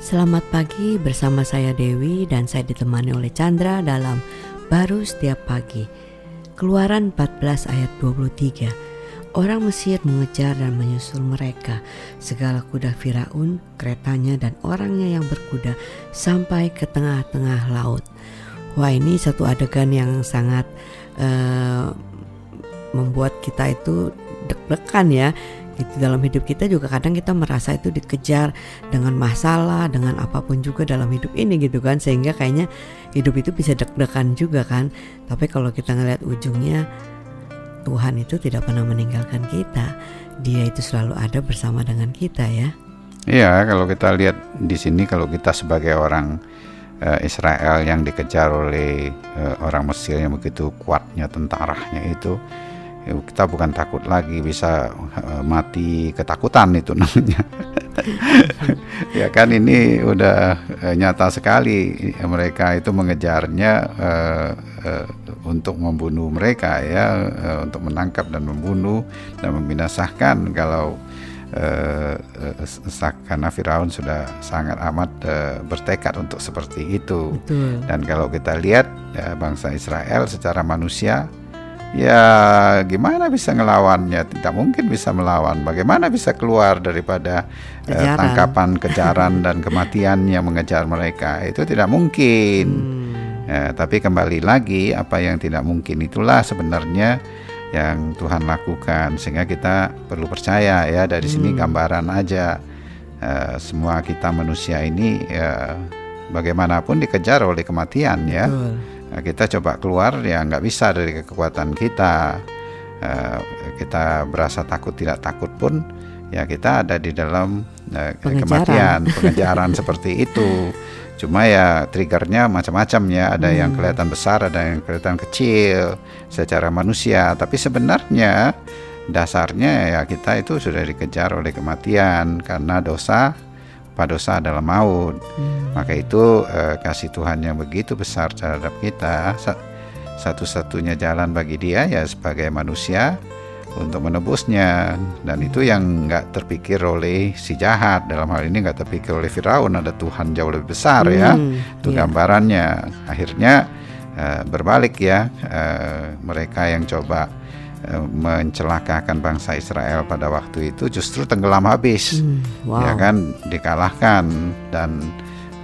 Selamat pagi bersama saya Dewi dan saya ditemani oleh Chandra dalam Baru Setiap Pagi. Keluaran 14 ayat 23. Orang Mesir mengejar dan menyusul mereka. Segala kuda Firaun, keretanya dan orangnya yang berkuda sampai ke tengah-tengah laut. Wah ini satu adegan yang sangat uh, membuat kita itu deg-degan ya gitu dalam hidup kita juga kadang kita merasa itu dikejar dengan masalah dengan apa pun juga dalam hidup ini gitu kan. Sehingga kayaknya hidup itu bisa deg-degan juga kan. Tapi kalau kita ngelihat ujungnya Tuhan itu tidak pernah meninggalkan kita. Dia itu selalu ada bersama dengan kita ya. Iya kalau kita lihat di sini kalau kita sebagai orang uh, Israel yang dikejar oleh uh, orang Mesir yang begitu kuatnya tentaranya itu kita bukan takut lagi bisa uh, mati ketakutan itu namanya ya kan ini udah uh, nyata sekali mereka itu mengejarnya uh, uh, untuk membunuh mereka ya uh, untuk menangkap dan membunuh dan membinasakan kalau uh, uh, karena Firaun sudah sangat amat uh, bertekad untuk seperti itu Betul. dan kalau kita lihat uh, bangsa Israel secara manusia ya gimana bisa ngelawannya? Tidak mungkin bisa melawan. Bagaimana bisa keluar daripada uh, tangkapan kejaran dan kematian yang mengejar mereka? Itu tidak mungkin. Hmm. ya, tapi kembali lagi apa yang tidak mungkin itulah sebenarnya yang Tuhan lakukan. Sehingga kita perlu percaya ya dari hmm. sini gambaran aja. Uh, semua kita manusia ini ya, bagaimanapun dikejar oleh kematian ya. Betul Nah, kita coba keluar ya nggak bisa dari kekuatan kita. Uh, kita berasa takut tidak takut pun ya kita ada di dalam uh, kematian, pengejaran seperti itu. Cuma ya triggernya macam-macam ya, ada hmm. yang kelihatan besar, ada yang kelihatan kecil secara manusia. Tapi sebenarnya dasarnya ya kita itu sudah dikejar oleh kematian karena dosa tanpa dosa adalah maut. Hmm. Maka itu eh, kasih Tuhan yang begitu besar terhadap kita, satu-satunya jalan bagi dia ya sebagai manusia untuk menebusnya dan itu yang nggak terpikir oleh si jahat dalam hal ini nggak terpikir oleh Firaun ada Tuhan jauh lebih besar ya. hmm, ya itu yeah. gambarannya akhirnya uh, berbalik ya uh, mereka yang coba mencelakakan bangsa Israel pada waktu itu justru tenggelam habis, hmm, wow. ya kan dikalahkan dan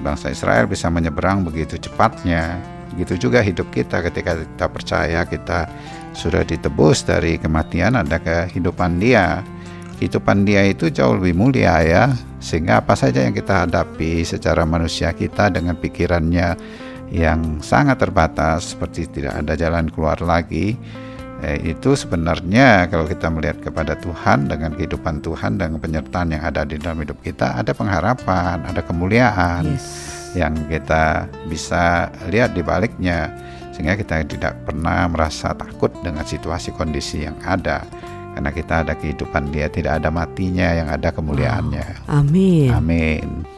bangsa Israel bisa menyeberang begitu cepatnya. Gitu juga hidup kita ketika kita percaya kita sudah ditebus dari kematian ada kehidupan Dia. Kehidupan Dia itu jauh lebih mulia ya, sehingga apa saja yang kita hadapi secara manusia kita dengan pikirannya yang sangat terbatas seperti tidak ada jalan keluar lagi eh, itu sebenarnya kalau kita melihat kepada Tuhan dengan kehidupan Tuhan dan penyertaan yang ada di dalam hidup kita ada pengharapan, ada kemuliaan yes. yang kita bisa lihat di baliknya sehingga kita tidak pernah merasa takut dengan situasi kondisi yang ada karena kita ada kehidupan dia tidak ada matinya yang ada kemuliaannya. Wow. Amin. Amin.